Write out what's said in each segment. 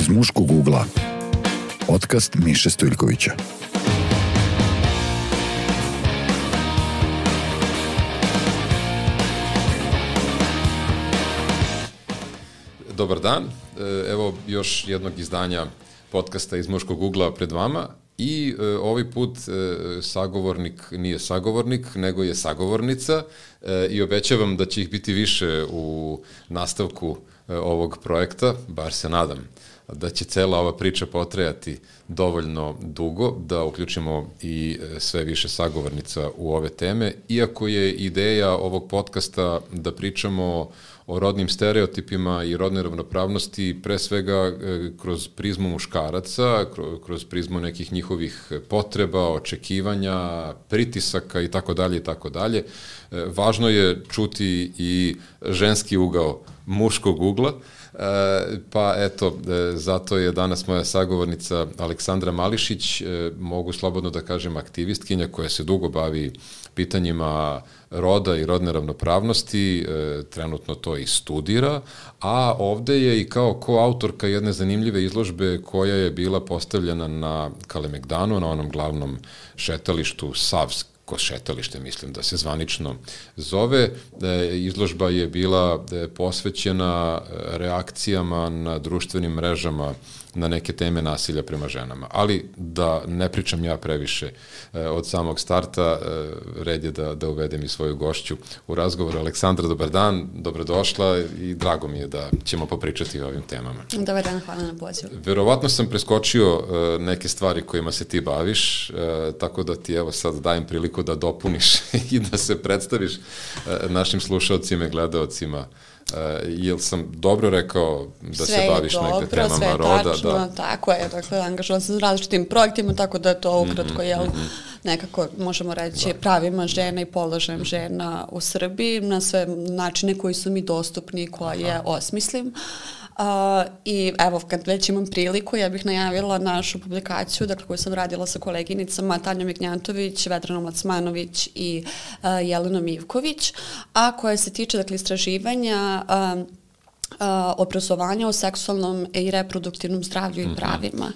Iz muškog ugla. Podcast Miše Stojljkovića. Dobar dan, E, evo još jednog izdanja podcasta iz muškog ugla pred vama i e, ovaj put e, sagovornik nije sagovornik, nego je sagovornica e, i obećavam da će ih biti više u nastavku e, ovog projekta, bar se nadam da će cela ova priča potrajati dovoljno dugo, da uključimo i e, sve više sagovornica u ove teme, iako je ideja ovog podcasta da pričamo o rodnim stereotipima i rodnoj ravnopravnosti pre svega e, kroz prizmu muškaraca, kroz prizmu nekih njihovih potreba, očekivanja, pritisaka i tako dalje i tako dalje. E, važno je čuti i ženski ugao muškog ugla, E, pa eto, e, zato je danas moja sagovornica Aleksandra Mališić, e, mogu slobodno da kažem aktivistkinja koja se dugo bavi pitanjima roda i rodne ravnopravnosti, trenutno to i studira, a ovde je i kao koautorka jedne zanimljive izložbe koja je bila postavljena na Kalemegdanu, na onom glavnom šetalištu Savsk kod šetalište, mislim da se zvanično zove. E, izložba je bila e, posvećena e, reakcijama na društvenim mrežama na neke teme nasilja prema ženama. Ali da ne pričam ja previše e, od samog starta, e, red je da, da uvedem i svoju gošću u razgovor. Aleksandra, dobar dan, dobrodošla i drago mi je da ćemo popričati o ovim temama. Dobar dan, hvala na pozivu. Verovatno sam preskočio e, neke stvari kojima se ti baviš, e, tako da ti evo sad dajem priliku da dopuniš i da se predstaviš e, našim slušalcima i gledalcima Uh, jel sam dobro rekao da sve se baviš dobro, negde temama sve roda? Tačno, da. tako je, dakle, angažovan sam s različitim projektima, tako da je to ukratko, jel, Mhm, nekako, možemo reći, da. pravima žena i položajem žena u Srbiji na sve načine koji su mi dostupni, koje Aha. osmislim. Uh, I evo, kad već imam priliku, ja bih najavila našu publikaciju, dakle, koju sam radila sa koleginicama Tanjom Ignjatović, Vedranom Lacmanović i uh, Jelenom Ivković, a koja se tiče, dakle, istraživanja uh, uh, obrazovanja o seksualnom i reproduktivnom zdravlju i pravima.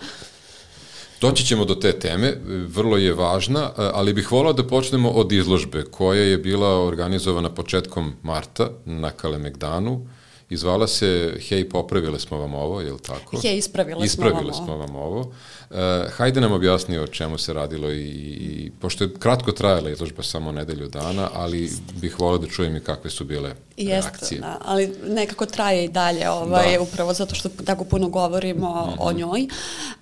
Doći ćemo do te teme, vrlo je važna, ali bih volao da počnemo od izložbe koja je bila organizovana početkom marta na Kalemegdanu i zvala se Hej, popravile smo vam ovo, je li tako? Hej, ispravile, ispravile smo vam ovo. smo vam ovo. Uh, hajde nam objasni o čemu se radilo i, i pošto je kratko trajala izložba samo nedelju dana, ali bih volao da čujem i kakve su bile Jeste, reakcije. da, ali nekako traje i dalje, ovaj, Da. upravo zato što tako puno govorimo mm -hmm. o Mhm. njoj.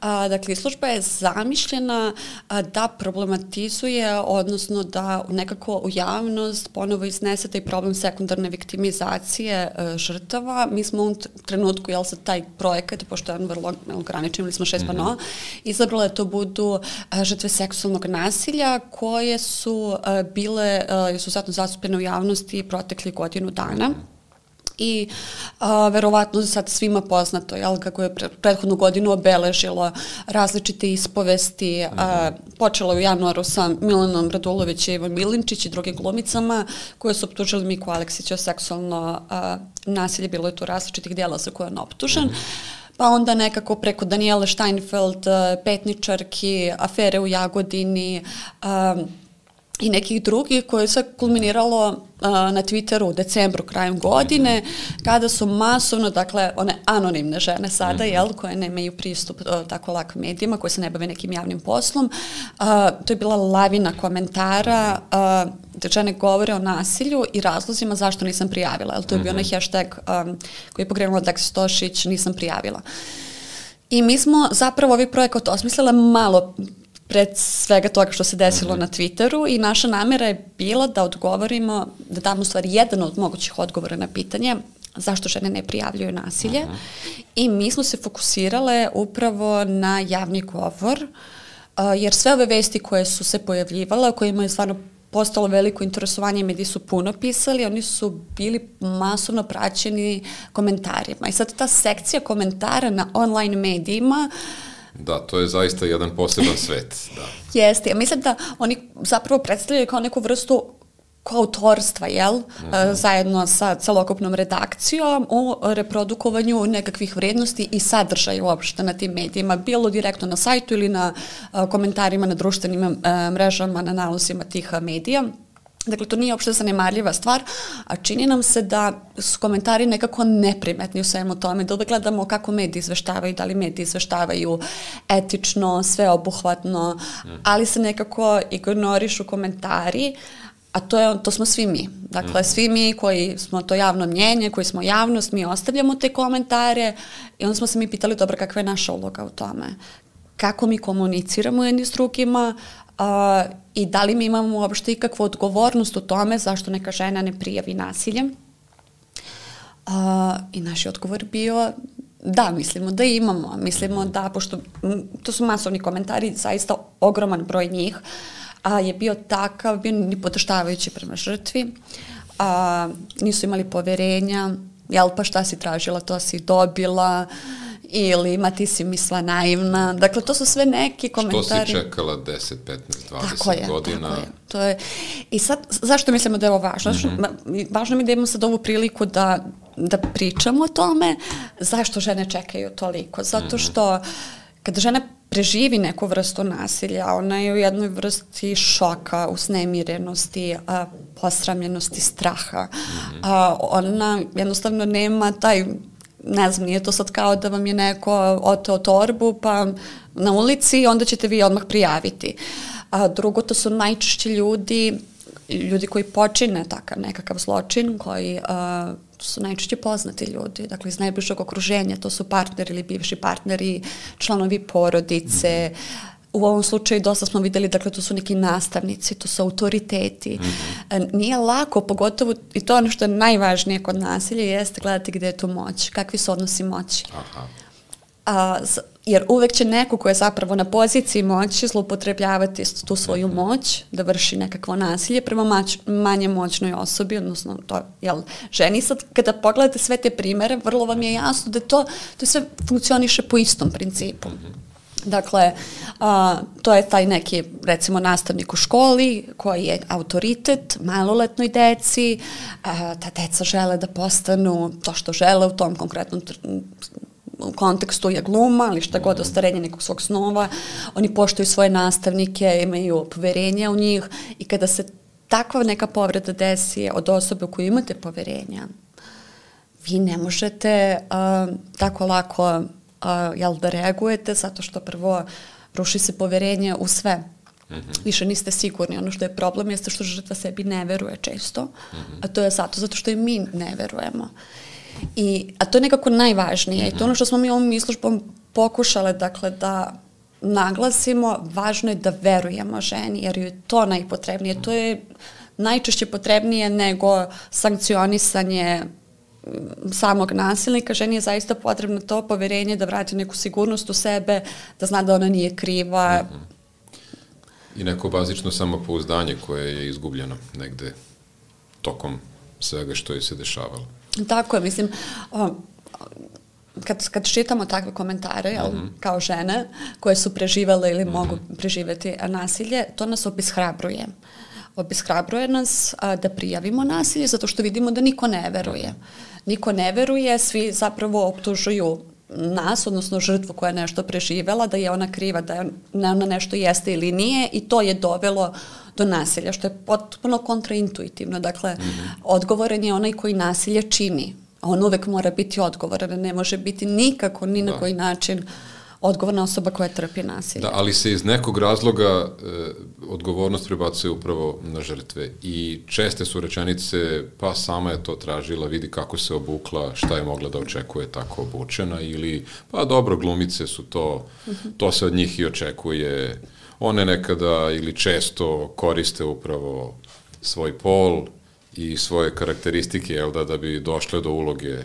A, dakle, izložba je zamišljena a, da problematizuje, odnosno da nekako u javnost ponovo iznese taj problem sekundarne viktimizacije a, žrtava. Mi smo u trenutku, jel sad taj projekat, pošto je on vrlo ograničen, ili smo šest mm Mhm. -hmm. panoa, izabrale da to budu a, žrtve seksualnog nasilja koje su a, bile, su zatno zastupene u javnosti protekli godinu dana. I a, verovatno sad svima poznato jel, kako je pre, prethodnu godinu obeležilo različite ispovesti. A, počelo je u januaru sa Milanom Radulović i Ivan Milinčić i drugim glumicama koje su optužili Miku Aleksića seksualno a, nasilje. Bilo je tu različitih dijela za koje je on optužen. Pa onda nekako preko Daniele Steinfeld, petničarki, afere u Jagodini, i nekih drugih koje se kulminiralo uh, na Twitteru u decembru krajem godine kada su masovno, dakle one anonimne žene sada, jel, koje nemaju pristup uh, tako lak medijima, koje se ne bave nekim javnim poslom, uh, to je bila lavina komentara uh, da žene govore o nasilju i razlozima zašto nisam prijavila, jel, to je bio onaj hashtag um, koji je pokrenula Dax Stošić, nisam prijavila. I mi smo zapravo ovaj projekat osmislile malo pred svega toga što se desilo mm -hmm. na Twitteru i naša namera je bila da odgovorimo, da damo stvari jedan od mogućih odgovora na pitanje zašto žene ne prijavljuju nasilje uh -huh. i mi smo se fokusirale upravo na javni govor uh, jer sve ove vesti koje su se pojavljivale, kojima je stvarno postalo veliko interesovanje, mediji su puno pisali, oni su bili masovno praćeni komentarima. I sad ta sekcija komentara na online medijima Da, to je zaista jedan poseban svet. Da. Jeste, ja mislim da oni zapravo predstavljaju kao neku vrstu koautorstva, jel? Mm -hmm. zajedno sa celokupnom redakcijom u reprodukovanju nekakvih vrednosti i sadržaja uopšte na tim medijima, bilo direktno na sajtu ili na komentarima na društvenim mrežama, na nalozima tih medija. Dakle, to nije uopšte zanemarljiva stvar, a čini nam se da su komentari nekako neprimetni u svemu tome, da uvek gledamo kako mediji izveštavaju, da li mediji izveštavaju etično, sveobuhvatno, ali se nekako ignorišu komentari, a to, je, to smo svi mi. Dakle, mhm. svi mi koji smo to javno mnjenje, koji smo javnost, mi ostavljamo te komentare i onda smo se mi pitali, dobro, kakva je naša uloga u tome? Kako mi komuniciramo jedni s drugima, a, i da li mi imamo uopšte ikakvu odgovornost u tome zašto neka žena ne prijavi nasilje. A, I naš je odgovor bio da, mislimo da imamo. Mislimo da, pošto to su masovni komentari, zaista ogroman broj njih, a je bio takav, bio ni podaštavajući prema žrtvi, a, nisu imali poverenja, jel pa šta si tražila, to si dobila, uh, ili ma ti si misla naivna. Dakle, to su sve neki komentari. Što si čekala 10, 15, 20 tako je, godina? Tako je. To je. I sad, zašto mislimo da je ovo važno? Mm -hmm. Važno mi da imamo sad ovu priliku da, da pričamo o tome zašto žene čekaju toliko. Zato mhm. što kada žena preživi neku vrstu nasilja, ona je u jednoj vrsti šoka, usnemirenosti, a, posramljenosti, straha. Mm -hmm. a, ona jednostavno nema taj ne znam, nije to sad kao da vam je neko oteo torbu pa na ulici onda ćete vi odmah prijaviti. A drugo, to su najčešće ljudi, ljudi koji počine takav nekakav zločin, koji a, su najčešće poznati ljudi, dakle iz najbližeg okruženja, to su partneri ili bivši partneri, članovi porodice, mm u ovom slučaju dosta smo videli, dakle, to su neki nastavnici, to su autoriteti. Mm -hmm. Nije lako, pogotovo, i to ono što je najvažnije kod nasilja, jeste gledati gde je tu moć, kakvi su odnosi moći. Aha. A, jer uvek će neko ko je zapravo na poziciji moći zloupotrebljavati tu svoju -hmm. moć, da vrši nekakvo nasilje prema mać, manje moćnoj osobi, odnosno to, jel, ženi sad, kada pogledate sve te primere, vrlo vam je jasno da to, to sve funkcioniše po istom principu. Mm -hmm. Dakle, a, to je taj neki, recimo, nastavnik u školi koji je autoritet maloletnoj deci, a, ta deca žele da postanu to što žele u tom konkretnom u kontekstu je gluma ili šta god ostarenje nekog svog snova, oni poštuju svoje nastavnike, imaju poverenja u njih i kada se takva neka povreda desi od osobe u koju imate poverenja, vi ne možete uh, tako lako a, jel, da reagujete, zato što prvo ruši se poverenje u sve. Mm -hmm. Više niste sigurni. Ono što je problem jeste što žrtva sebi ne veruje često, mm -hmm. a to je zato, zato što i mi ne verujemo. I, a to je nekako najvažnije. Mm -hmm. I to mhm. ono što smo mi ovom izložbom pokušale, dakle, da naglasimo, važno je da verujemo ženi, jer je to najpotrebnije. To je najčešće potrebnije nego sankcionisanje samog nasilnika, ženi je zaista potrebno to poverenje da vrati neku sigurnost u sebe, da zna da ona nije kriva. Mm -hmm. I neko bazično samopouzdanje koje je izgubljeno negde tokom svega što je se dešavalo. Tako je, mislim, o, kad, kad čitamo takve komentare, jel, mm -hmm. kao žene koje su preživale ili mm -hmm. mogu preživeti nasilje, to nas obishrabruje. Obishrabruje nas a, da prijavimo nasilje zato što vidimo da niko ne veruje. Mm -hmm niko ne veruje, svi zapravo optužuju nas, odnosno žrtvu koja je nešto preživela, da je ona kriva, da je ona nešto jeste ili nije i to je dovelo do nasilja, što je potpuno kontraintuitivno. Dakle, mm -hmm. odgovoran je onaj koji nasilje čini. On uvek mora biti odgovoran, ne može biti nikako, ni na da. koji način uh, odgovorna osoba koja trpi nasilje. Da, ali se iz nekog razloga e, odgovornost prebacuje upravo na žrtve. I česte su rečenice pa sama je to tražila, vidi kako se obukla, šta je mogla da očekuje tako obučena ili pa dobro glumice su to, to se od njih i očekuje, one nekada ili često koriste upravo svoj pol i svoje karakteristike, jel da, da bi došle do uloge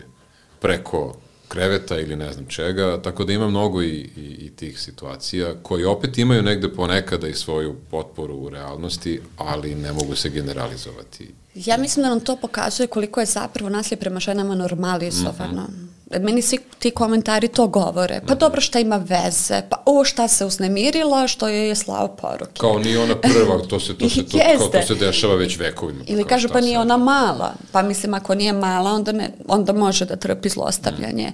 preko kreveta ili ne znam čega, tako da ima mnogo i, i, i tih situacija koji opet imaju negde ponekada i svoju potporu u realnosti, ali ne mogu se generalizovati. Ja mislim da nam to pokazuje koliko je zapravo nasilje prema ženama normalizovano. Mm -hmm. Meni svi ti komentari to govore. Pa dobro šta ima veze, pa o šta se uznemirila, što joj je slao poruke. Kao nije ona prva, to se, to se, to, kao to se dešava već vekovima. Ili kao kaže pa nije ona mala, pa mislim ako nije mala onda, ne, onda može da trpi zlostavljanje.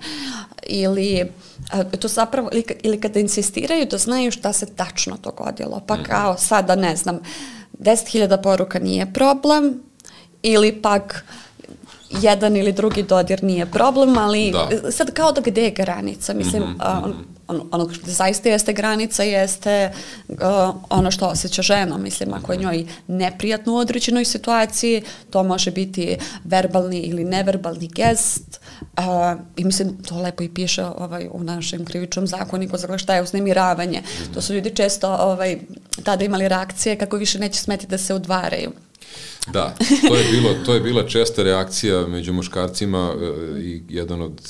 Ili a, to zapravo, ili, ili kada insistiraju da znaju šta se tačno dogodilo, pa kao sada ne znam, 10.000 poruka nije problem, ili pak jedan ili drugi dodir nije problem, ali Da. sad kao da gde je granica, mislim, a, on, on, ono što zaista jeste granica jeste uh, ono što osjeća žena, mislim, ako je njoj neprijatno u određenoj situaciji, to može biti verbalni ili neverbalni gest uh, i mislim, to lepo i piše ovaj, u našem krivičnom zakoniku, dakle šta je uznemiravanje. To su ljudi često ovaj, tada imali reakcije kako više neće smeti da se udvaraju. Da, to je, bilo, to je bila česta reakcija među muškarcima e, i jedan od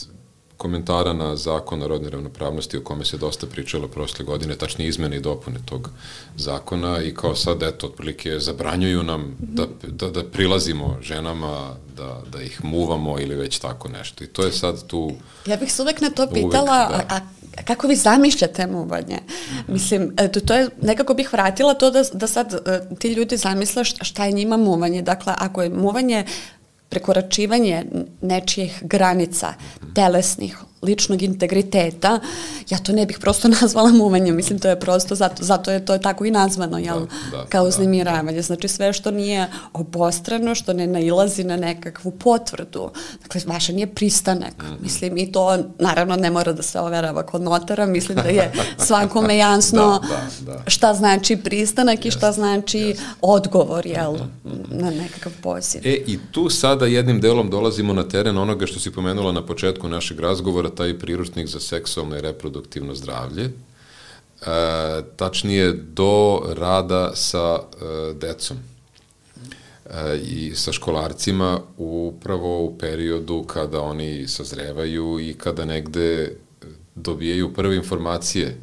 komentara na zakon o rodnoj ravnopravnosti o kome se dosta pričalo prošle godine, tačnije izmene i dopune tog zakona i kao sad, eto, otprilike zabranjuju nam da, da, da prilazimo ženama, da, da ih muvamo ili već tako nešto. I to je sad tu... Ja bih se uvek na to Uvek, pitala, da. a, a kako vi zamišljate muvanje? Mislim, e, to, to je, nekako bih vratila to da, da sad e, ti ljudi zamisle šta je njima muvanje. Dakle, ako je muvanje prekoračivanje nečijih granica, telesnih, ličnog integriteta, ja to ne bih prosto nazvala muvanjem, mislim to je prosto, zato, zato je to tako i nazvano, jel, Da, da, kao da. uznemiravanje. Znači sve što nije obostrano, što ne nailazi na nekakvu potvrdu, dakle vaše nije pristanak, Mhm. mislim i to naravno ne mora da se overava kod notara, mislim da je svakome jasno Da, da, da. šta znači pristanak i šta znači odgovor, jel, na nekakav poziv. E, i tu sada jednim delom dolazimo na teren onoga što si pomenula na početku našeg razgovora, taj priručnik za seksualno i reproduktivno zdravlje. E, tačnije, do rada sa e, decom e, i sa školarcima upravo u periodu kada oni sazrevaju i kada negde dobijaju prve informacije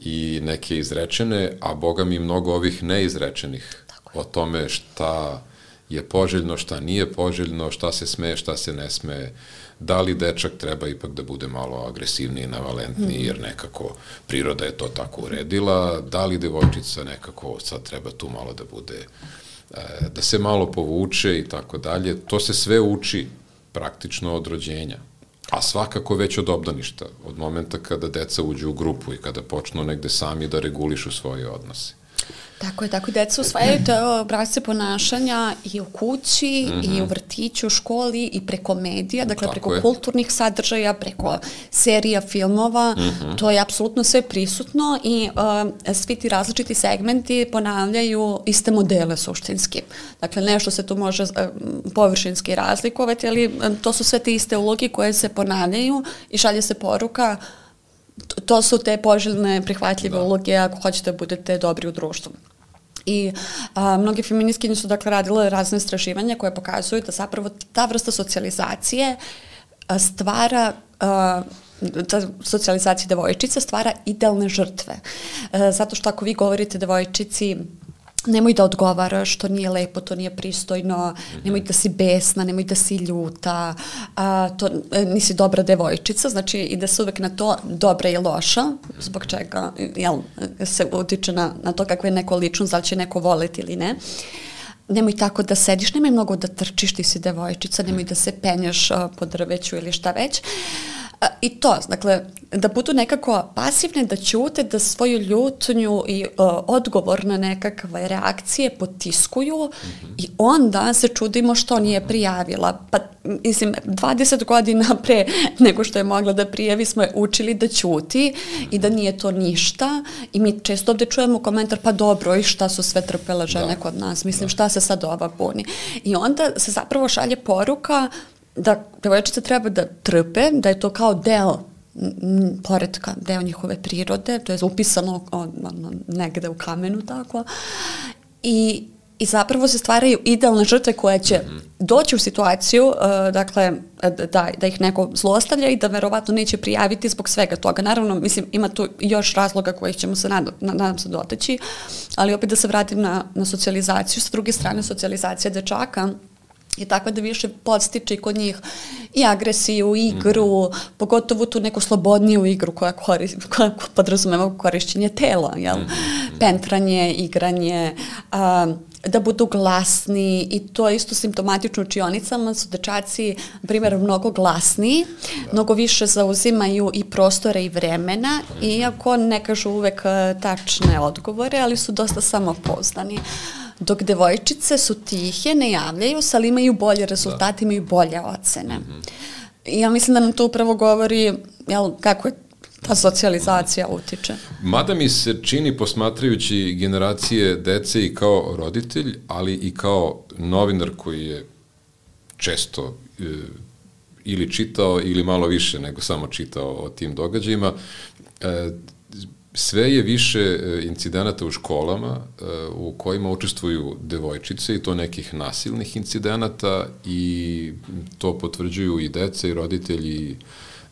i neke izrečene, a boga mi mnogo ovih neizrečenih o tome šta je poželjno, šta nije poželjno, šta se sme, šta se ne sme, da li dečak treba ipak da bude malo agresivniji, navalentniji, jer nekako priroda je to tako uredila, da li devojčica nekako sad treba tu malo da bude, e, da se malo povuče i tako dalje. To se sve uči praktično od rođenja. A svakako već od obdaništa, od momenta kada deca uđu u grupu i kada počnu negde sami da regulišu svoje odnose. Tako je, tako deca usvajaju te obrazce ponašanja i u kući, mm -hmm. i u vrtiću, u školi, i preko medija, dakle Tako preko je. kulturnih sadržaja, preko serija, filmova, mm -hmm. to je apsolutno sve prisutno i uh, svi ti različiti segmenti ponavljaju iste modele suštinski. Dakle, nešto se tu može uh, površinski razlikovati, ali uh, to su sve te iste ulogi koje se ponavljaju i šalje se poruka to- to su te poželjne prihvatljive da. uloge ako hoćete da budete dobri u društvu. I a, mnoge feministkinje su dakle radile razne istraživanja koje pokazuju da zapravo ta vrsta socijalizacije a, stvara a, ta socijalizacija devojčica stvara idealne žrtve. E, zato što ako vi govorite devojčici nemoj da odgovaraš, to nije lepo, to nije pristojno, nemoj da si besna, nemoj da si ljuta, a, to, e, nisi dobra devojčica, znači ide se uvek na to dobra i loša, zbog čega jel, se utiče na, na to kakva je neko ličnost, da li će neko voleti ili ne. Nemoj tako da sediš, nemoj mnogo da trčiš, ti si devojčica, nemoj da se penjaš a, po drveću ili šta već. I to, dakle, da budu nekako pasivne, da ćute, da svoju ljutnju i uh, odgovor na nekakve reakcije potiskuju mm -hmm. i onda se čudimo što nije prijavila. Pa, mislim, 20 godina pre nego što je mogla da prijavi smo je učili da ćuti i da nije to ništa i mi često ovde čujemo komentar pa dobro i šta su sve trpele žene da. kod nas, mislim da. šta se sad ova buni. I onda se zapravo šalje poruka da devojčice treba da trpe, da je to kao deo poredka, deo njihove prirode, to je upisano ono, negde u kamenu tako. I, I zapravo se stvaraju idealne žrtve koje će mm -hmm. doći u situaciju, uh, dakle, da, da ih neko zlostavlja i da verovatno neće prijaviti zbog svega toga. Naravno, mislim, ima tu još razloga kojih ćemo se, nadam, nadam se, dotaći, ali opet da se vratim na, na socijalizaciju. S druge strane, socijalizacija dečaka i tako da više podstiče i kod njih i agresiju, igru, mm pogotovo tu neku slobodniju igru koja, kori, koja podrazumeva korišćenje tela, jel? Mm pentranje, igranje, a, da budu glasni i to je isto simptomatično u učionicama, su dečaci, na primjer, mnogo glasniji, da. mnogo više zauzimaju i prostore i vremena, mm iako ne kažu uvek tačne odgovore, ali su dosta samopoznani. Dok devojčice su tihe, ne javljaju se, ali imaju bolje rezultate, da. imaju bolje ocene. Mm -hmm. I ja mislim da nam to upravo govori jel, kako je ta socijalizacija utiče. Mada mi se čini posmatrajući generacije dece i kao roditelj, ali i kao novinar koji je često e, ili čitao ili malo više nego samo čitao o tim događajima, e, sve je više e, incidenata u školama e, u kojima učestvuju devojčice i to nekih nasilnih incidenata i to potvrđuju i dece i roditelji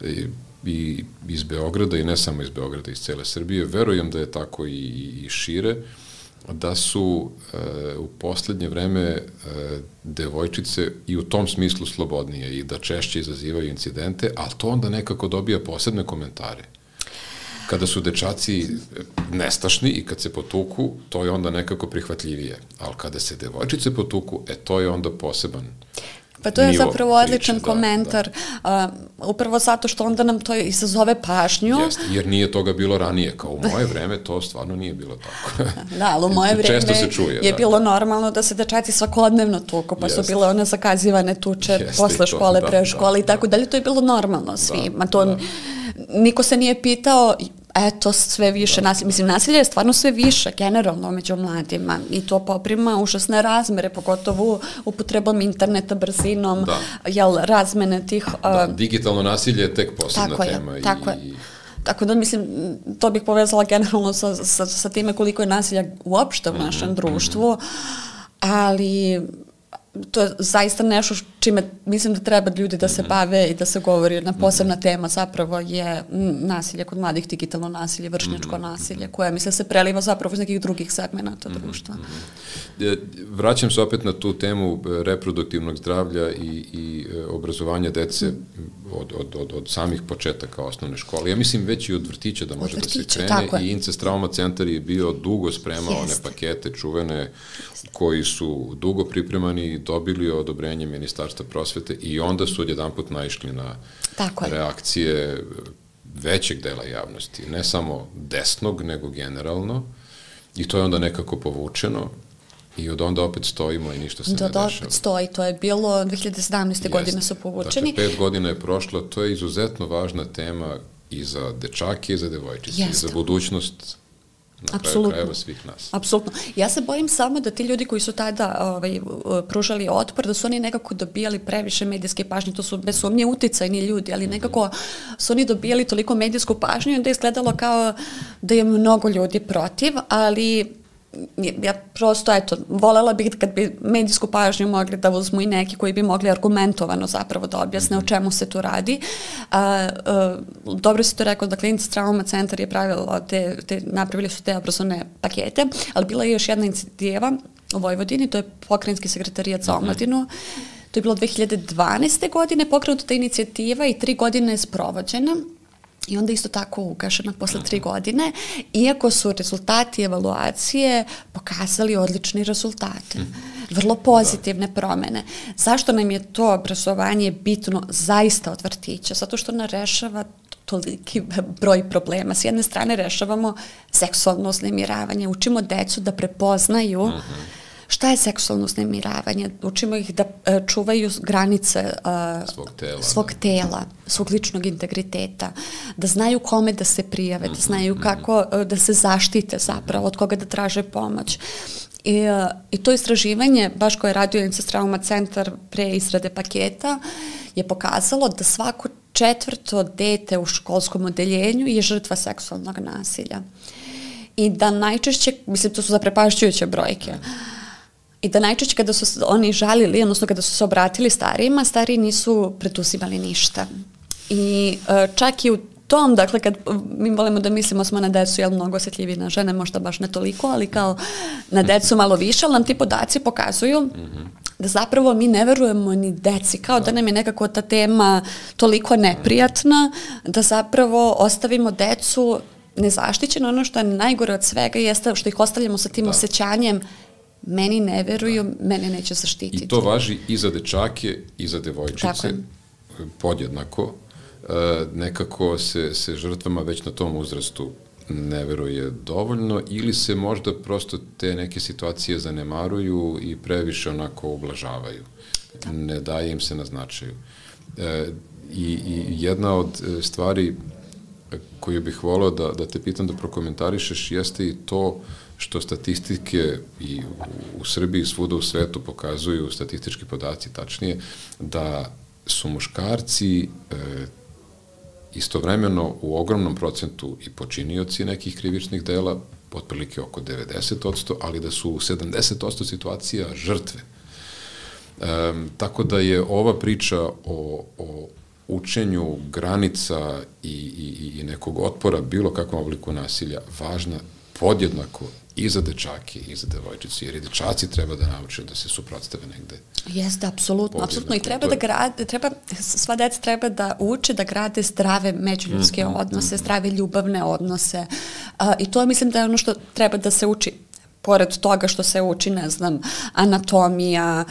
i, i iz Beograda i ne samo iz Beograda, iz cele Srbije. Verujem da je tako i, i šire da su e, u poslednje vreme e, devojčice i u tom smislu slobodnije i da češće izazivaju incidente, ali to onda nekako dobija posebne komentare kada su dečaci nestašni i kad se potuku, to je onda nekako prihvatljivije. Ali kada se devojčice potuku, e to je onda poseban Pa to je zapravo odličan priče, komentar, da, da. Uh, upravo zato što onda nam to izazove pažnju. Jeste, jer nije toga bilo ranije, kao u moje vreme to stvarno nije bilo tako. da, ali u moje vreme Često se čuje, je da. bilo normalno da se dečaci svakodnevno tuku, pa Jeste. su bile one zakazivane tuče Jeste, posle škole, to, da, pre škole da, i tako da. dalje, to je bilo normalno svima. Da, to, da. Niko se nije pitao eto, sve više nasilja. Mislim, nasilje je stvarno sve više, generalno, među mladima. I to poprima užasne razmere, pogotovo upotrebom interneta, brzinom, da. jel, razmene tih... Da, uh, digitalno nasilje je tek posebna tako tema. Je, tako i, je. Tako da, mislim, to bih povezala generalno sa, sa, sa time koliko je nasilja uopšte u našem mm -hmm. društvu, ali to je zaista nešto čime mislim da treba ljudi da se mhm. bave i da se govori. Jedna posebna mhm. tema zapravo je nasilje kod mladih, digitalno nasilje, vršnjačko mhm. nasilje, koje mislim se preliva zapravo iz nekih drugih segmenta društva. E, vraćam se opet na tu temu e, reproduktivnog zdravlja i, i e, obrazovanja dece od, od, od, od samih početaka osnovne škole. Ja mislim već i od vrtića da može vrtića, da se krene i Incest Trauma Centar je bio dugo spremao one pakete čuvene koji su dugo pripremani i dobili odobrenje Ministarstva prosvete i onda su odjedan put naišli na Tako reakcije većeg dela javnosti, ne samo desnog, nego generalno. I to je onda nekako povučeno I od onda opet stojimo i ništa se da, ne dešava. Da, opet stoji. To je bilo 2017. Jest. godine su povučeni. Dakle, pet godina je prošlo. To je izuzetno važna tema i za dečake i za devojčice. Jeste. I za budućnost na kraju krajeva svih nas. Apsolutno. Ja se bojim samo da ti ljudi koji su tada ovaj, pružali otpor, da su oni nekako dobijali previše medijske pažnje, to su bez sumnje uticajni ljudi, ali nekako su oni dobijali toliko medijsku pažnju da je izgledalo kao da je mnogo ljudi protiv, ali ja prosto, eto, volela bih kad bi medijsku pažnju mogli da uzmu i neki koji bi mogli argumentovano zapravo da objasne o mhm. čemu se tu radi. A, a, dobro si to rekao da Klinic Trauma Centar je pravilo te, te, napravili su te obrazovne pakete, ali bila je još jedna inicijativa u Vojvodini, to je pokrenjski sekretarijat za mhm. omladinu, To je bilo 2012. godine pokrenuta ta inicijativa i tri godine je sprovođena I onda isto tako ugašena posle tri godine, iako su rezultati evaluacije pokazali odlični rezultate. Vrlo pozitivne promene. Zašto nam je to obrazovanje bitno zaista od vrtića? Zato što ona rešava toliki broj problema. S jedne strane rešavamo seksualno uznemiravanje, učimo decu da prepoznaju uh mhm. -huh šta je seksualno uznemiravanje, učimo ih da e, čuvaju granice uh, svog, tela, svog da. tela, svog ličnog integriteta, da znaju kome da se prijave, da mhm, znaju mhm. kako uh, da se zaštite zapravo, od koga da traže pomoć. I, uh, I to istraživanje, baš koje je radio Incest Trauma Centar pre izrade paketa, je pokazalo da svako četvrto dete u školskom odeljenju je žrtva seksualnog nasilja. I da najčešće, mislim, to su zaprepašćujuće brojke, mm I da najčešće kada su oni žalili, odnosno kada su se obratili starijima, stariji nisu preduzimali ništa. I e, čak i u tom, dakle, kad mi volimo da mislimo smo na decu, jel mnogo osjetljiviji na žene, možda baš ne toliko, ali kao na decu malo više, ali nam ti podaci pokazuju mm -hmm. da zapravo mi ne verujemo ni deci, kao da, da nam je nekako ta tema toliko neprijatna, da zapravo ostavimo decu nezaštićeno. Ono što je najgore od svega jeste što ih ostavljamo sa tim da. osjećanjem meni ne veruju, da. mene neće zaštititi. I to važi i za dečake i za devojčice, podjednako. E, nekako se, se žrtvama već na tom uzrastu ne veruje dovoljno ili se možda prosto te neke situacije zanemaruju i previše onako ublažavaju. Da. Ne daje im se na značaju. E, i, I jedna od e, stvari koju bih volao da, da te pitam da prokomentarišeš jeste i to što statistike i u, Srbiji i svuda u svetu pokazuju statistički podaci tačnije da su muškarci e, istovremeno u ogromnom procentu i počinioci nekih krivičnih dela, otprilike oko 90%, ali da su u 70% situacija žrtve. E, tako da je ova priča o, o učenju granica i, i, i nekog otpora bilo kakvom obliku nasilja važna podjednako i za dečake i za devojčice, jer i dečaci treba da nauče da se suprotstave negde. Jeste, apsolutno, apsolutno i treba da grade, treba, sva deca treba da uče da grade zdrave međuljudske mm -hmm. odnose, zdrave ljubavne odnose uh, i to mislim da je ono što treba da se uči pored toga što se uči, ne znam, anatomija,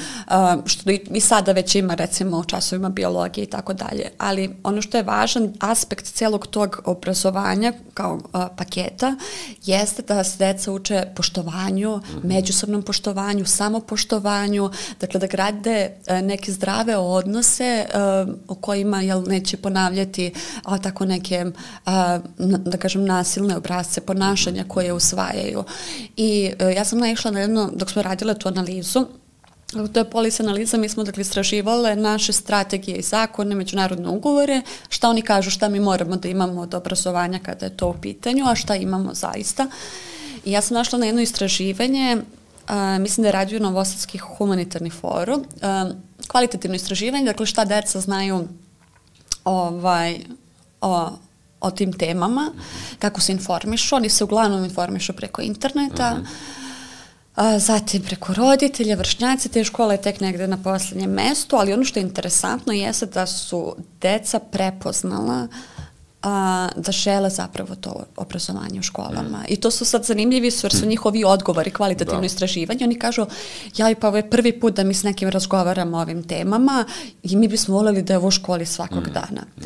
što i sada već ima recimo u časovima biologije i tako dalje, ali ono što je važan aspekt celog tog obrazovanja kao paketa jeste da se deca uče poštovanju, mhm. međusobnom poštovanju, samopoštovanju, dakle da grade neke zdrave odnose o kojima jel, neće ponavljati a, tako neke, a, da kažem, nasilne obrazce ponašanja koje usvajaju. I E, ja sam naišla na jedno, dok smo radile tu analizu, To je polis analiza, mi smo dakle istraživale naše strategije i zakone, međunarodne ugovore, šta oni kažu, šta mi moramo da imamo od obrazovanja kada je to u pitanju, a šta imamo zaista. I ja sam našla na jedno istraživanje, a, mislim da je radio Novosadski humanitarni forum, a, kvalitativno istraživanje, dakle šta deca znaju ovaj, o o tim temama, kako se informišu. Oni se uglavnom informišu preko interneta, -huh. A, zatim preko roditelja, vršnjaci, te škole je tek negde na poslednjem mestu, ali ono što je interesantno jeste da su deca prepoznala a, da žele zapravo to obrazovanje u školama. Mm. I to su sad zanimljivi su, jer su mm. njihovi odgovori, kvalitativno da. istraživanje. Oni kažu, ja pa ovo je prvi put da mi s nekim razgovaramo o ovim temama i mi bismo voleli da je ovo u školi svakog mm. dana. Mm.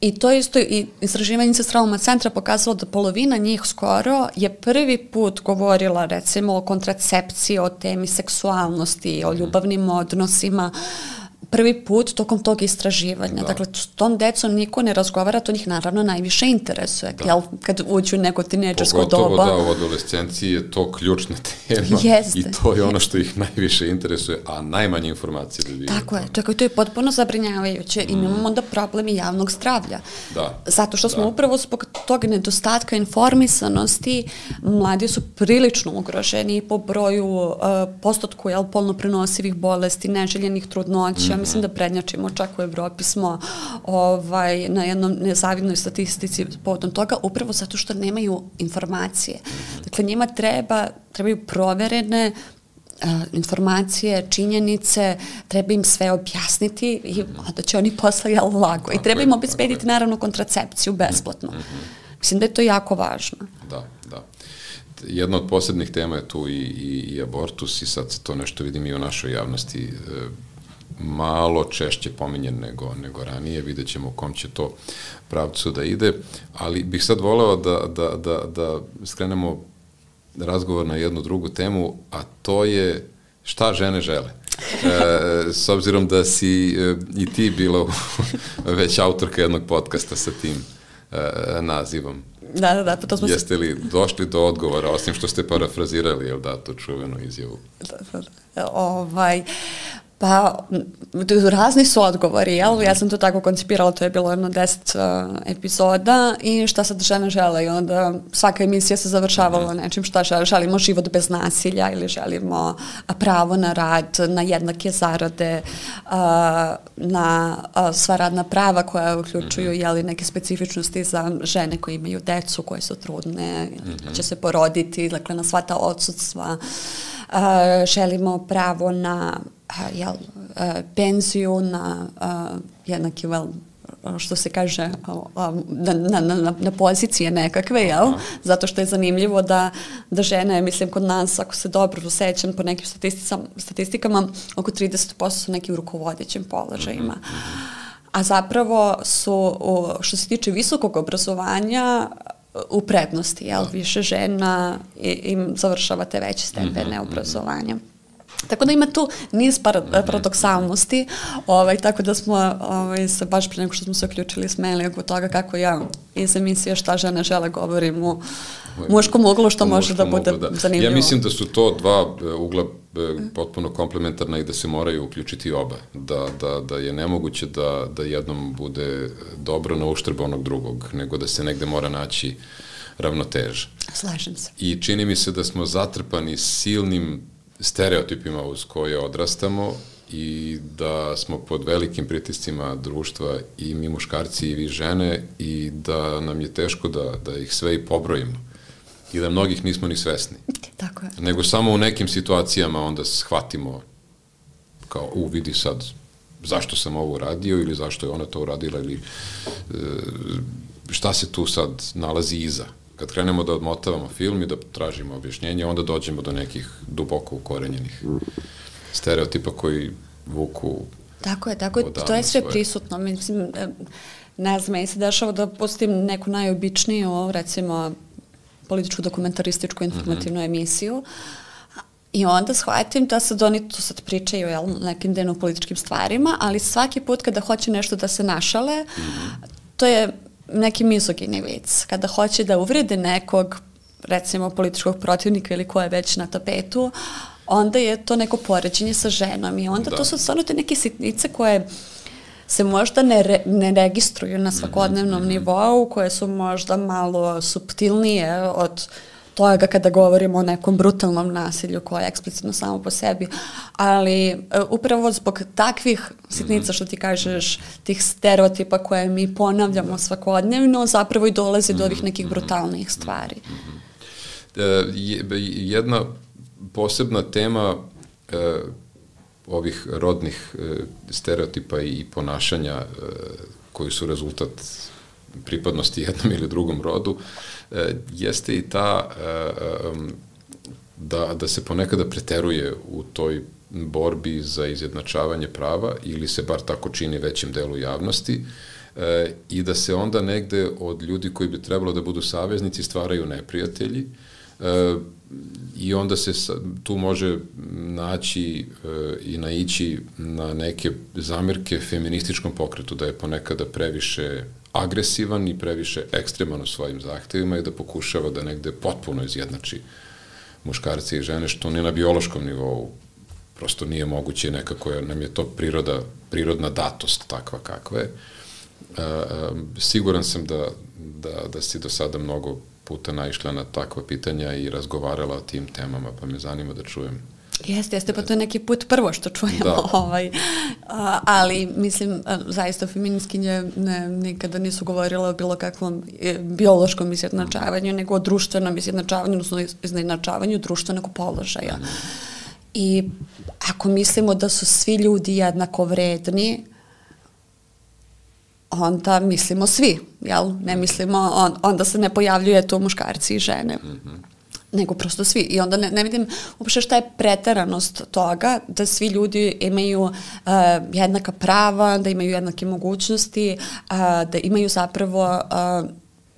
I to isto i istraživanje trauma centra pokazalo da polovina njih skoro je prvi put govorila recimo o kontracepciji, o temi seksualnosti, o mhm. ljubavnim odnosima, uh, prvi put tokom tog istraživanja. Da. Dakle, s tom decom niko ne razgovara, to njih naravno najviše interesuje. Da. Jel, kad uđu u neko tineđersko doba. Pogotovo da, u adolescenciji je to ključna tema. Jeste. I to je ono što ih najviše interesuje, a najmanje informacije dobiju. Tako je, čekaj, to je potpuno zabrinjavajuće. Mm. Imamo onda problemi javnog zdravlja. Da. Zato što smo da. upravo zbog tog nedostatka informisanosti, mladi su prilično ugroženi po broju, uh, postotku jel, polno prenosivih bolesti, neželjenih trudnoća, mm mislim da prednjačimo, čak u Evropi smo ovaj, na jednom nezavidnoj statistici povodom toga, upravo zato što nemaju informacije. Dakle, njima treba, trebaju proverene informacije, činjenice, treba im sve objasniti i da će oni posle jel lago. I treba im obezbediti naravno kontracepciju besplatno. Mislim da je to jako važno. Da, da jedna od posebnih tema je tu i, i, i abortus i sad to nešto vidim i u našoj javnosti. E, malo češće pominjen nego, nego ranije, vidjet ćemo u kom će to pravcu da ide, ali bih sad voleo da, da, da, da skrenemo razgovor na jednu drugu temu, a to je šta žene žele. E, s obzirom da si e, i ti bila već autorka jednog podcasta sa tim e, nazivom. Da, da, da, pa to smo Jeste li došli do odgovora, osim što ste parafrazirali, jel da, tu čuvenu izjavu? Da, da, da. Ovaj, Pa, razni su odgovori, jel? Ja sam to tako koncipirala, to je bilo jedno deset uh, epizoda i šta sad žene žele i onda svaka emisija se završavala mhm. nečim šta žele, želimo život bez nasilja ili želimo pravo na rad, na jednake zarade, uh, na uh, sva radna prava koja uključuju mhm. jeli, neke specifičnosti za žene koje imaju decu, koje su trudne, će se poroditi, dakle na sva ta odsudstva. Uh, želimo pravo na a, jel, a, penziju na a, jednaki vel što se kaže na, na, na, na pozicije nekakve, jel? Zato što je zanimljivo da, da žene, mislim, kod nas, ako se dobro sećam po nekim statistikama, oko 30% su neki u rukovodećim položajima. A zapravo su, što se tiče visokog obrazovanja, u prednosti, jel? Više žena im završava te veće stepene obrazovanja. Tako da ima tu niz par, paradoksalnosti, ovaj, tako da smo ovaj, se baš pre nego što smo se uključili smeli oko toga kako ja iz emisije šta žene žele govorim u muškom uglu što može da bude uglu, da. zanimljivo. Ja mislim da su to dva e, ugla e, potpuno komplementarna i da se moraju uključiti oba. Da, da, da je nemoguće da, da jednom bude dobro na uštrb onog drugog, nego da se negde mora naći ravnoteža. Slažem se. I čini mi se da smo zatrpani silnim stereotipima uz koje odrastamo i da smo pod velikim pritiscima društva i mi muškarci i vi žene i da nam je teško da, da ih sve i pobrojimo i da mnogih nismo ni svesni. Tako je. Nego samo u nekim situacijama onda shvatimo kao, u, vidi sad, zašto sam ovo uradio ili zašto je ona to uradila ili e, šta se tu sad nalazi iza kad krenemo da odmotavamo film i da tražimo objašnjenje, onda dođemo do nekih duboko ukorenjenih stereotipa koji vuku Tako je, tako je, to je sve svoje. prisutno. Mislim, ne znam, meni se dešava da pustim neku najobičniju, recimo, političku dokumentarističku informativnu mm -hmm. emisiju, I onda shvatim da sad oni tu sad pričaju jel, nekim dnevno političkim stvarima, ali svaki put kada hoće nešto da se našale, mm -hmm. to je neki mizogini vic. Kada hoće da uvrede nekog, recimo političkog protivnika ili ko je već na tapetu, onda je to neko poređenje sa ženom i onda da. to su stvarno te neke sitnice koje se možda ne, re, ne registruju na svakodnevnom mm -hmm. nivou, koje su možda malo subtilnije od uh, toga kada govorimo o nekom brutalnom nasilju koje je eksplicitno samo po sebi, ali uh, upravo zbog takvih sitnica što ti kažeš, tih stereotipa koje mi ponavljamo svakodnevno, zapravo i dolazi do ovih nekih brutalnih stvari. E, jedna posebna tema e, ovih rodnih e, stereotipa i ponašanja e, koji su rezultat pripadnosti jednom ili drugom rodu, e, jeste i ta e, da, da se ponekada preteruje u toj borbi za izjednačavanje prava ili se bar tako čini većem delu javnosti e, i da se onda negde od ljudi koji bi trebalo da budu saveznici stvaraju neprijatelji e, i onda se tu može naći e, i naići na neke zamirke feminističkom pokretu da je ponekada previše agresivan i previše ekstreman u svojim zahtevima i da pokušava da negde potpuno izjednači muškarce i žene, što ni na biološkom nivou prosto nije moguće, nekako je, nam je to priroda, prirodna datost takva kakva je. E, e, siguran sam da, da, da si do sada mnogo puta naišla na takva pitanja i razgovarala o tim temama, pa me zanima da čujem Jeste, jeste, pa to je neki put prvo što čujemo, da. ovaj, a, ali mislim, zaista feminiskinje ne, nikada nisu govorile o bilo kakvom e, biološkom izjednačavanju, nego o društvenom izjednačavanju, odnosno izjednačavanju društvenog položaja. I ako mislimo da su svi ljudi jednako vredni, onda mislimo svi, jel? Ne mislimo, on, onda se ne pojavljuje tu muškarci i žene. Mm -hmm nego prosto svi. I onda ne, ne vidim uopšte šta je preteranost toga da svi ljudi imaju uh, jednaka prava, da imaju jednake mogućnosti, uh, da imaju zapravo uh,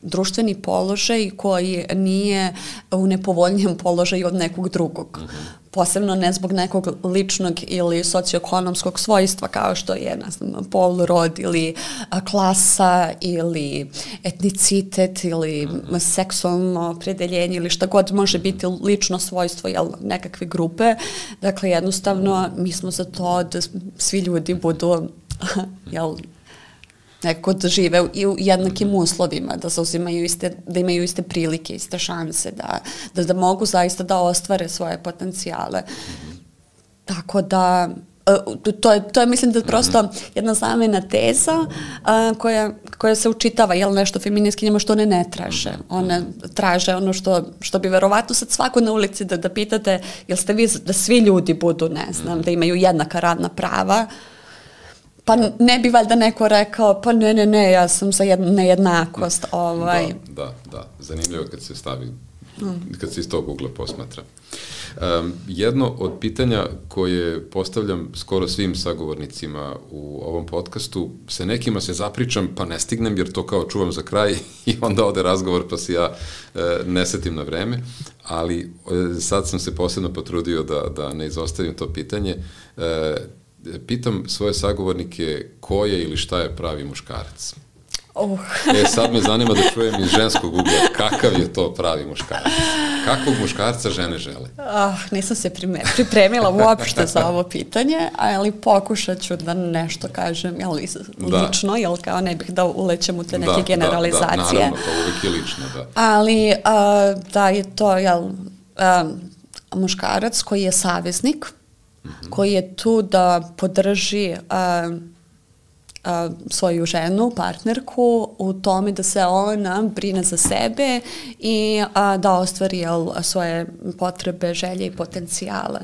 društveni položaj koji nije u nepovoljnijem položaju od nekog drugog. Mm -hmm posebno ne zbog nekog ličnog ili socioekonomskog svojstva kao što je ne znam, pol, rod ili a, klasa ili etnicitet ili mm. seksualno opredeljenje ili šta god može biti lično svojstvo jel, nekakve grupe. Dakle, jednostavno mi smo za to da svi ljudi budu jel, nekako da žive u, u jednakim uslovima, da zauzimaju iste, da imaju iste prilike, iste šanse, da, da, da mogu zaista da ostvare svoje potencijale. Tako da Uh, to je, to je mislim da je prosto -hmm. jedna zamena teza uh, koja, koja se učitava, jel nešto feminiskinjama što one ne traže. One traže ono što, što bi verovatno sad svako na ulici da, da pitate, jel ste vi da svi ljudi budu, ne znam, da imaju jednaka radna prava, pa ne bi valjda neko rekao, pa ne, ne, ne, ja sam za jednu nejednakost. Ovaj. Da, da, da, zanimljivo kad se stavi, kad se iz tog ugla posmatra. Um, jedno od pitanja koje postavljam skoro svim sagovornicima u ovom podcastu, se nekima se zapričam pa ne stignem jer to kao čuvam za kraj i onda ode razgovor pa se ja e, ne setim na vreme, ali e, sad sam se posebno potrudio da, da ne izostavim to pitanje. E, pitam svoje sagovornike ko je ili šta je pravi muškarac. Uh. e, sad me zanima da čujem iz ženskog ugla kakav je to pravi muškarac. Kakvog muškarca žene žele? Ah, nisam se pripremila uopšte za ovo pitanje, ali pokušat ću da nešto kažem, jel, da. lično, jel, kao ne bih da ulećem u te neke da, generalizacije. Da, da, naravno, pa uvek je lično, da. Ali, uh, da je to, jel, uh, muškarac koji je saveznik, mm -hmm. koji je tu da podrži uh, a, svoju ženu, partnerku, u tome da se ona brine za sebe i a, da ostvari jel, svoje potrebe, želje i potencijale.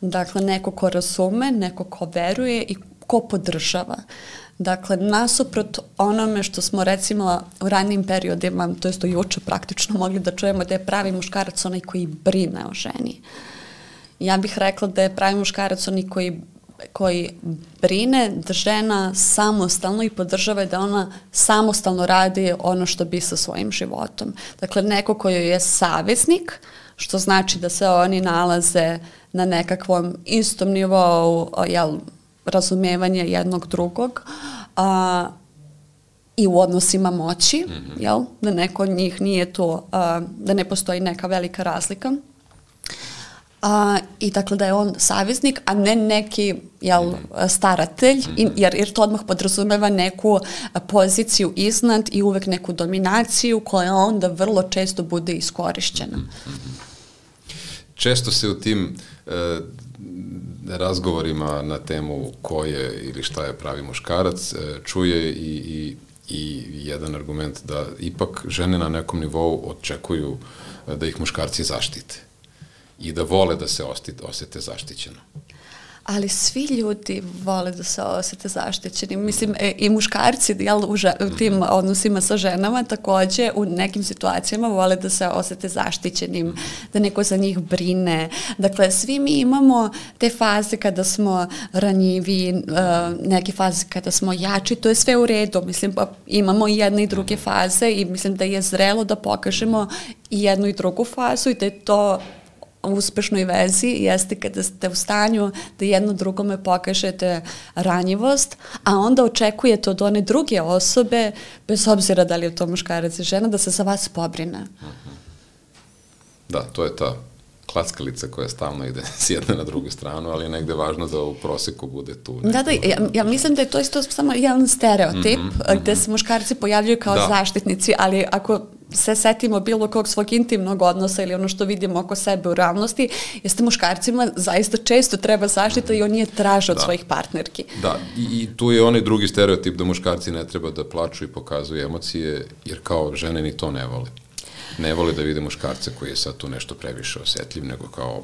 Dakle, neko ko razume, neko ko veruje i ko podržava. Dakle, nasuprot onome što smo recimo u ranijim periodima, to jest do juče praktično mogli da čujemo da je pravi muškarac onaj koji brine o ženi. Ja bih rekla da je pravi muškarac onaj koji koji brine da žena samostalno i podržava da ona samostalno radi ono što bi sa svojim životom. Dakle, neko koji je saveznik, što znači da se oni nalaze na nekakvom istom nivou jel, razumevanja jednog drugog a, i u odnosima moći, -hmm. jel, da neko od njih nije to, a, da ne postoji neka velika razlika A, I dakle da je on saveznik, a ne neki jel, staratelj, mm jer, jer to odmah podrazumeva neku poziciju iznad i uvek neku dominaciju koja onda vrlo često bude iskorišćena. Često se u tim e, razgovorima na temu ko je ili šta je pravi muškarac e, čuje i, i, i jedan argument da ipak žene na nekom nivou očekuju da ih muškarci zaštite i da vole da se osete zaštićeno ali svi ljudi vole da se osete zaštićeni. Mislim, e, i muškarci jel, u, u tim odnosima sa ženama takođe u nekim situacijama vole da se osete zaštićenim, da neko za njih brine. Dakle, svi mi imamo te faze kada smo ranjivi, uh, neke faze kada smo jači, to je sve u redu. Mislim, pa imamo i jedne i druge faze i mislim da je zrelo da pokažemo i jednu i drugu fazu i da je to uspešnoj vezi jeste kada ste u stanju da jedno drugome pokažete ranjivost, a onda očekujete od one druge osobe, bez obzira da li je to muškarac i žena, da se za vas pobrine. Da, to je ta klackalica koja stalno ide s jedne na drugu stranu, ali je negde važno da u proseku bude tu. Neko... Da, da, ja, ja mislim da je to isto samo jedan stereotip, mm -hmm, gde se muškarci pojavljuju kao da. zaštitnici, ali ako se setimo bilo kog svog intimnog odnosa ili ono što vidimo oko sebe u realnosti, jeste muškarcima zaista često treba zaštita i on je traže od da. svojih partnerki. Da, I, i tu je onaj drugi stereotip da muškarci ne treba da plaču i pokazuju emocije, jer kao žene ni to ne vole. Ne vole da vide muškarce koji je sad tu nešto previše osetljiv, nego kao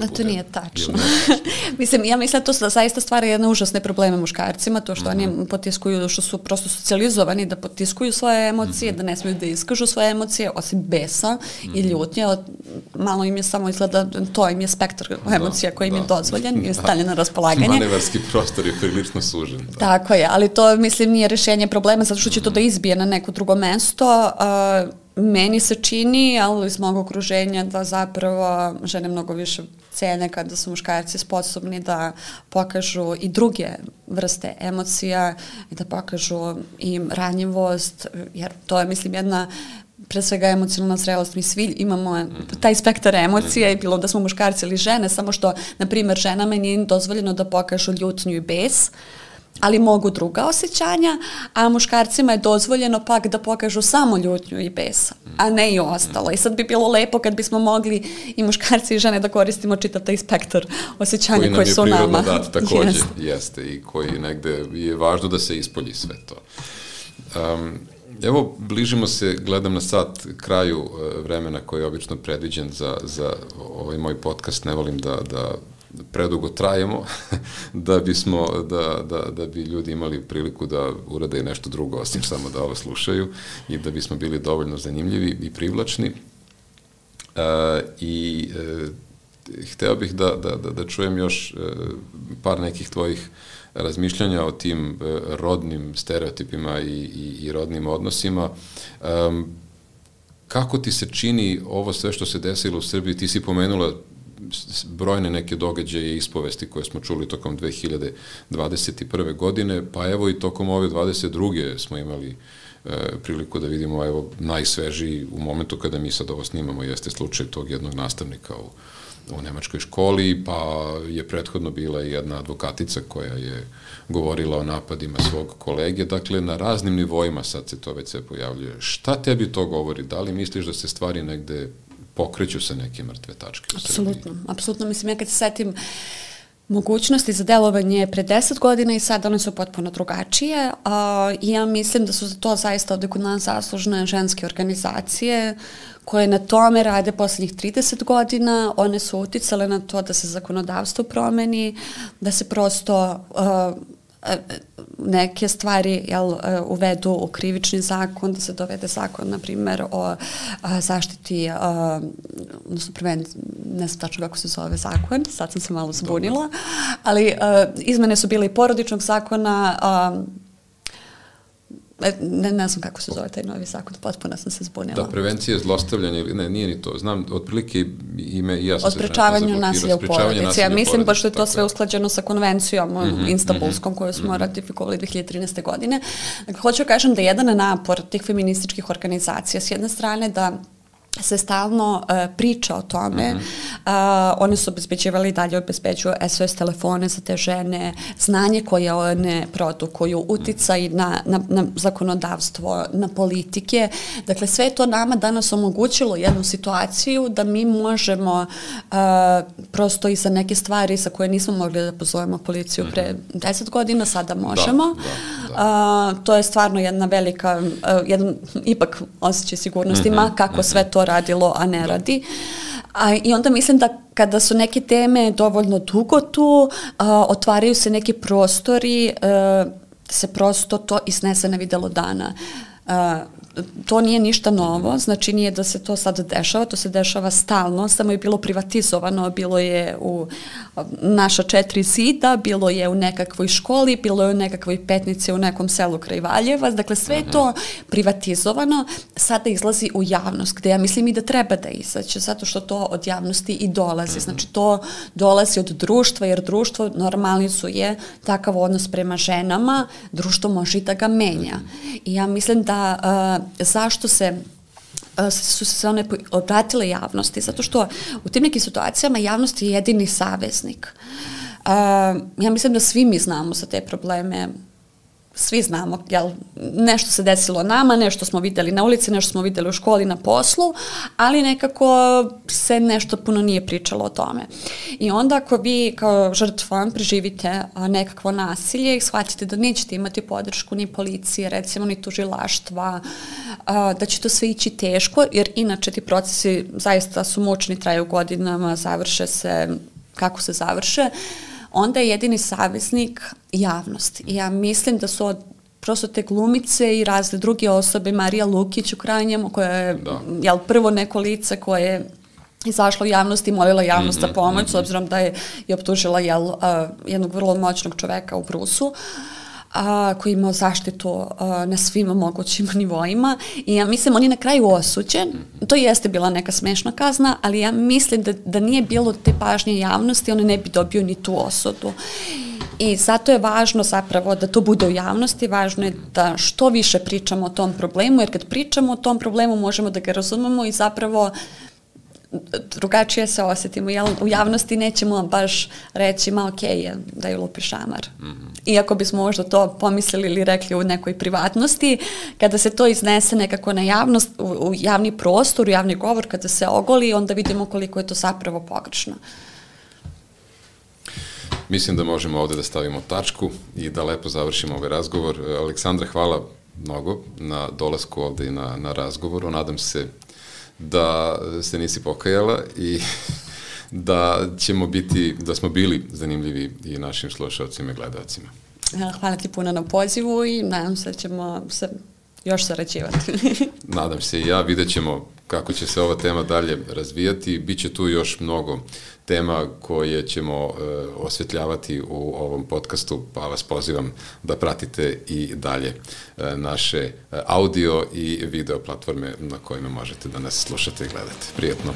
da bude... to nije tačno. mislim, ja mislim da to da zaista stvara jedne užasne probleme muškarcima, to što mm -hmm. oni potiskuju, što su prosto socijalizovani da potiskuju svoje emocije, mm -hmm. da ne smiju da iskažu svoje emocije, osim besa mm -hmm. i mhm. ljutnje, malo im je samo izgleda, to im je spektar da, emocija koji im da. je dozvoljen i da. stavljen na raspolaganje. Manevarski prostor je prilično sužen. Da. Tako je, ali to mislim nije rešenje problema zato što će to da izbije na neko drugo mesto, uh, meni se čini, ali iz mog okruženja, da zapravo žene mnogo više cene kada su muškarci sposobni da pokažu i druge vrste emocija i da pokažu im ranjivost, jer to je, mislim, jedna pre svega emocionalna zrelost, mi svi imamo taj spektar emocija i bilo da smo muškarci ili žene, samo što, na primer, ženama nije dozvoljeno da pokažu ljutnju i bes, ali mogu druga osjećanja, a muškarcima je dozvoljeno pak da pokažu samo ljutnju i besa, a ne i ostalo. I sad bi bilo lepo kad bismo mogli i muškarci i žene da koristimo čitav taj spektar osjećanja koji, koji su nama. Koji nam je prirodno dat, takođe, jeste. jeste, i koji negde je važno da se ispolji sve to. Um, Evo, bližimo se, gledam na sat, kraju uh, vremena koji je obično predviđen za, za ovaj moj podcast. Ne volim da, da predugo trajemo, da, bismo, da, da, da bi ljudi imali priliku da urade nešto drugo, osim samo da ovo slušaju i da bismo bili dovoljno zanimljivi i privlačni. Uh, I uh, hteo bih da, da, da, da čujem još uh, par nekih tvojih razmišljanja o tim uh, rodnim stereotipima i, i, i rodnim odnosima. Um, kako ti se čini ovo sve što se desilo u Srbiji? Ti si pomenula brojne neke događaje i ispovesti koje smo čuli tokom 2021. godine, pa evo i tokom ove 22. smo imali e, priliku da vidimo evo najsvežiji u momentu kada mi sad ovo snimamo jeste slučaj tog jednog nastavnika u, u nemačkoj školi, pa je prethodno bila i jedna advokatica koja je govorila o napadima svog kolege, dakle na raznim nivoima sad se to već sve pojavljuje. Šta tebi to govori? Da li misliš da se stvari negde pokreću se neke mrtve tačke. Apsolutno, apsolutno. Mislim, ja kad se setim mogućnosti za delovanje pre 10 godina i sad one su potpuno drugačije a, i ja mislim da su za to zaista ovde kod nas zaslužne ženske organizacije koje na tome rade poslednjih 30 godina, one su uticale na to da se zakonodavstvo promeni, da se prosto uh, neke stvari jel, e, uvedu u krivični zakon, da se dovede zakon, na primer, o a, zaštiti, a, odnosno preven, ne znam tačno kako se zove zakon, sad sam se malo zbunila, ali a, izmene su bile i porodičnog zakona, a, E, ne, ne znam kako se zove taj novi zakon, potpuno sam se zbunila. Da, prevencija zlostavljanja, ne, nije ni to. Znam, otprilike ime i ja sam o sprečavanju nasilja u porodici. Ja mislim, baš je to sve usklađeno sa konvencijom mm -hmm, Istanbulskom koju smo mm -hmm. ratifikovali 2013. godine. Dakle, hoću da kažem da jedan napor tih feminističkih organizacija, s jedne strane da se stalno uh, priča o tome. Mm -hmm. uh, one su obezbeđivali i dalje obezbeđuju SOS telefone za te žene, znanje koje one produkuju, uticaj na, na, na zakonodavstvo, na politike. Dakle, sve to nama danas omogućilo jednu situaciju da mi možemo uh, prosto i za neke stvari za koje nismo mogli da pozovemo policiju mm -hmm. pre 10 godina, sada možemo. Da, da, da. Uh, to je stvarno jedna velika, uh, jedan ipak osjećaj sigurnosti, mm -hmm. ma kako mm -hmm. sve to radilo, a ne da. radi. A, I onda mislim da kada su neke teme dovoljno dugo tu, a, otvaraju se neki prostori, a, se prosto to isnese na videlo dana. A, to nije ništa novo, znači nije da se to sad dešava, to se dešava stalno, samo je bilo privatizovano, bilo je u naša četiri zida, bilo je u nekakvoj školi, bilo je u nekakvoj petnici u nekom selu kraj Valjeva, dakle sve je to privatizovano, sada izlazi u javnost, gde ja mislim i da treba da izaće, zato što to od javnosti i dolazi, znači to dolazi od društva, jer društvo normalizuje takav odnos prema ženama, društvo može i da ga menja. I ja mislim da zašto se su se one obratile javnosti, zato što u tim nekim situacijama javnost je jedini saveznik. Uh, ja mislim da svi mi znamo za te probleme svi znamo, jel, nešto se desilo nama, nešto smo videli na ulici, nešto smo videli u školi, na poslu, ali nekako se nešto puno nije pričalo o tome. I onda ako vi kao žrtva preživite nekakvo nasilje i shvatite da nećete imati podršku ni policije, recimo ni tužilaštva, da će to sve ići teško, jer inače ti procesi zaista su mučni, traju godinama, završe se kako se završe, uh, onda je jedini saveznik javnost. I ja mislim da su od prosto te glumice i razne druge osobe, Marija Lukić u krajnjemu, koja je da. jel, prvo neko lice koje je izašla u javnost i molila javnost mm -hmm, za pomoć, mm -hmm. s obzirom da je i optužila jel, uh, jednog vrlo moćnog čoveka u Brusu. Uh, a, koji imao zaštitu a, na svim mogućim nivoima. I ja mislim on je na kraju osuđen, to jeste bila neka smešna kazna, ali ja mislim da, da nije bilo te pažnje javnosti, on ne bi dobio ni tu osudu. I zato je važno zapravo da to bude u javnosti, važno je da što više pričamo o tom problemu, jer kad pričamo o tom problemu možemo da ga razumemo i zapravo drugačije se osetimo. Jel, u javnosti nećemo baš reći, ma okay je da je lupi šamar. Mm -hmm. Iako bismo možda to pomislili ili rekli u nekoj privatnosti, kada se to iznese nekako na javnost, u, u javni prostor, u javni govor, kada se ogoli, onda vidimo koliko je to zapravo pogrešno. Mislim da možemo ovde da stavimo tačku i da lepo završimo ovaj razgovor. Aleksandra, hvala mnogo na dolasku ovde i na, na razgovoru. Nadam se da se nisi pokajala i da ćemo biti, da smo bili zanimljivi i našim slušalcima i gledalcima. Hvala ti puno na pozivu i nadam se da ćemo se još sarađivati. nadam se i ja, vidjet ćemo kako će se ova tema dalje razvijati. Biće tu još mnogo tema koje ćemo e, osvetljavati u ovom podcastu, pa vas pozivam da pratite i dalje e, naše e, audio i video platforme na kojima možete da nas slušate i gledate. Prijetno!